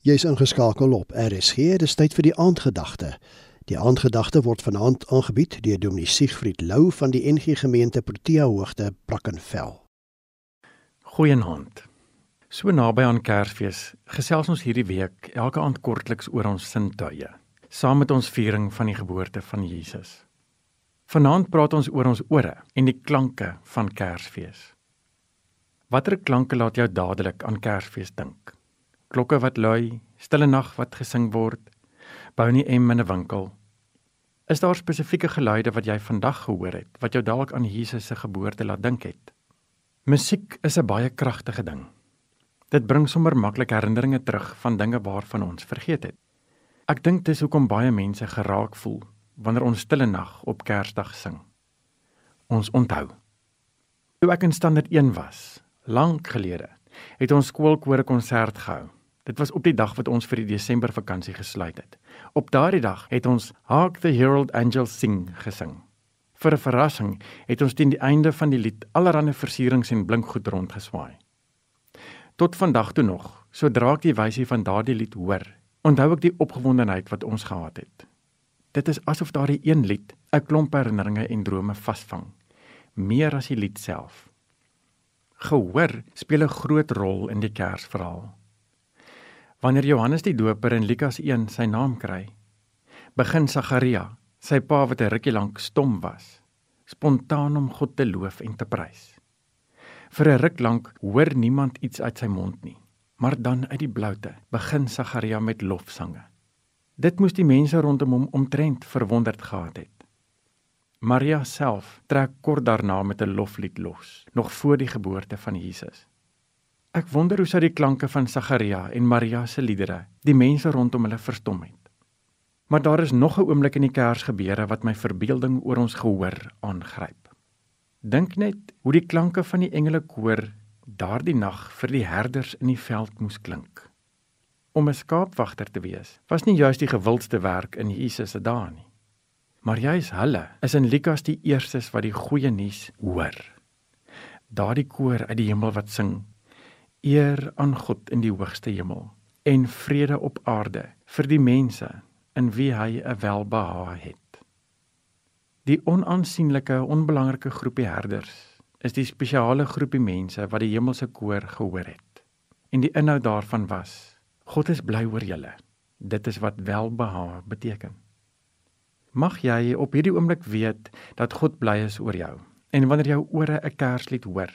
Jy's ingeskakel op RSG. Dis tyd vir die aandgedagte. Die aandgedagte word vanaand aangebied deur Dominee Siegfried Lou van die NG Gemeente Protea Hoogte, Brackenfell. Goeienaand. So naby aan Kersfees gesels ons hierdie week elke aand kortliks oor ons sintuie, saam met ons viering van die geboorte van Jesus. Vanaand praat ons oor ons ore en die klanke van Kersfees. Watter klanke laat jou dadelik aan Kersfees dink? Klokke wat lui, stille nag wat gesing word, bou nie em in 'n winkel. Is daar spesifieke geluide wat jy vandag gehoor het wat jou dalk aan Jesus se geboorte laat dink het? Musiek is 'n baie kragtige ding. Dit bring sommer maklik herinneringe terug van dinge waarvan ons vergeet het. Ek dink dis hoekom baie mense geraak voel wanneer ons stille nag op Kersdag sing. Ons onthou. Toe ek in standaard 1 was, lank gelede, het ons skoolkoor 'n konsert gehou. Dit was op die dag wat ons vir die Desember vakansie gesluit het. Op daardie dag het ons Hark the Herald Angels Sing gesing. Vir 'n verrassing het ons teen die einde van die lied allerlei versierings en blinkgoed rondgeswaai. Tot vandag toe nog, sodra ek die wysie van daardie lied hoor, onthou ek die opgewondenheid wat ons gehad het. Dit is asof daardie een lied 'n klomp herinneringe en drome vasvang, meer as die lied self. Gehoor speel 'n groot rol in die Kersverhaal. Wanneer Johannes die Doper in Lukas 1 sy naam kry, begin Sagaria, sy pa wat 'n rukkie lank stom was, spontaan om God te loof en te prys. Vir 'n ruk lank hoor niemand iets uit sy mond nie, maar dan uit die bloute begin Sagaria met lofsange. Dit moes die mense rondom hom omtrent verwonderd gehad het. Maria self trek kort daarna met 'n loflied los, nog voor die geboorte van Jesus. Ek wonder hoe sou die klanke van Sagaria en Maria se liedere die mense rondom hulle verstom het. Maar daar is nog 'n oomblik in die Kersgebeure wat my verbeelding oor ons gehoor aangryp. Dink net hoe die klanke van die engelekoor daardie nag vir die herders in die veld moes klink. Om 'n skaapwagter te wees, was nie juist die gewildste werk in Jesus se dae nie. Maar juis hulle is in Lukas die eerstes wat die goeie nuus hoor. Daardie koor uit die hemel wat sing eer aan God in die hoogste hemel en vrede op aarde vir die mense in wie hy 'n welbehae het. Die onaansienlike onbelangrike groepie herders is die spesiale groepie mense wat die hemelse koor gehoor het. En die inhoud daarvan was: God is bly oor julle. Dit is wat welbehae beteken. Mag jy op hierdie oomblik weet dat God bly is oor jou. En wanneer jou ore 'n kerslied hoor,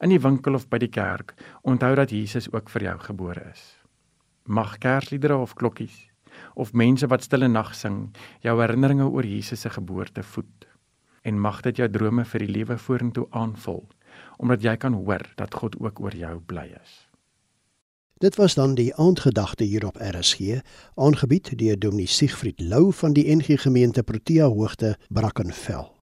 in die winkel of by die kerk, onthou dat Jesus ook vir jou gebore is. Mag kersliedere of klokkies of mense wat stille nag sing jou herinneringe oor Jesus se geboorte voed en mag dit jou drome vir die lewe vorentoe aanvul omdat jy kan hoor dat God ook oor jou bly is. Dit was dan die aandgedagte hier op RSG, aangebied deur Dominee Siegfried Lou van die NG Gemeente Protea Hoogte, Brackenfell.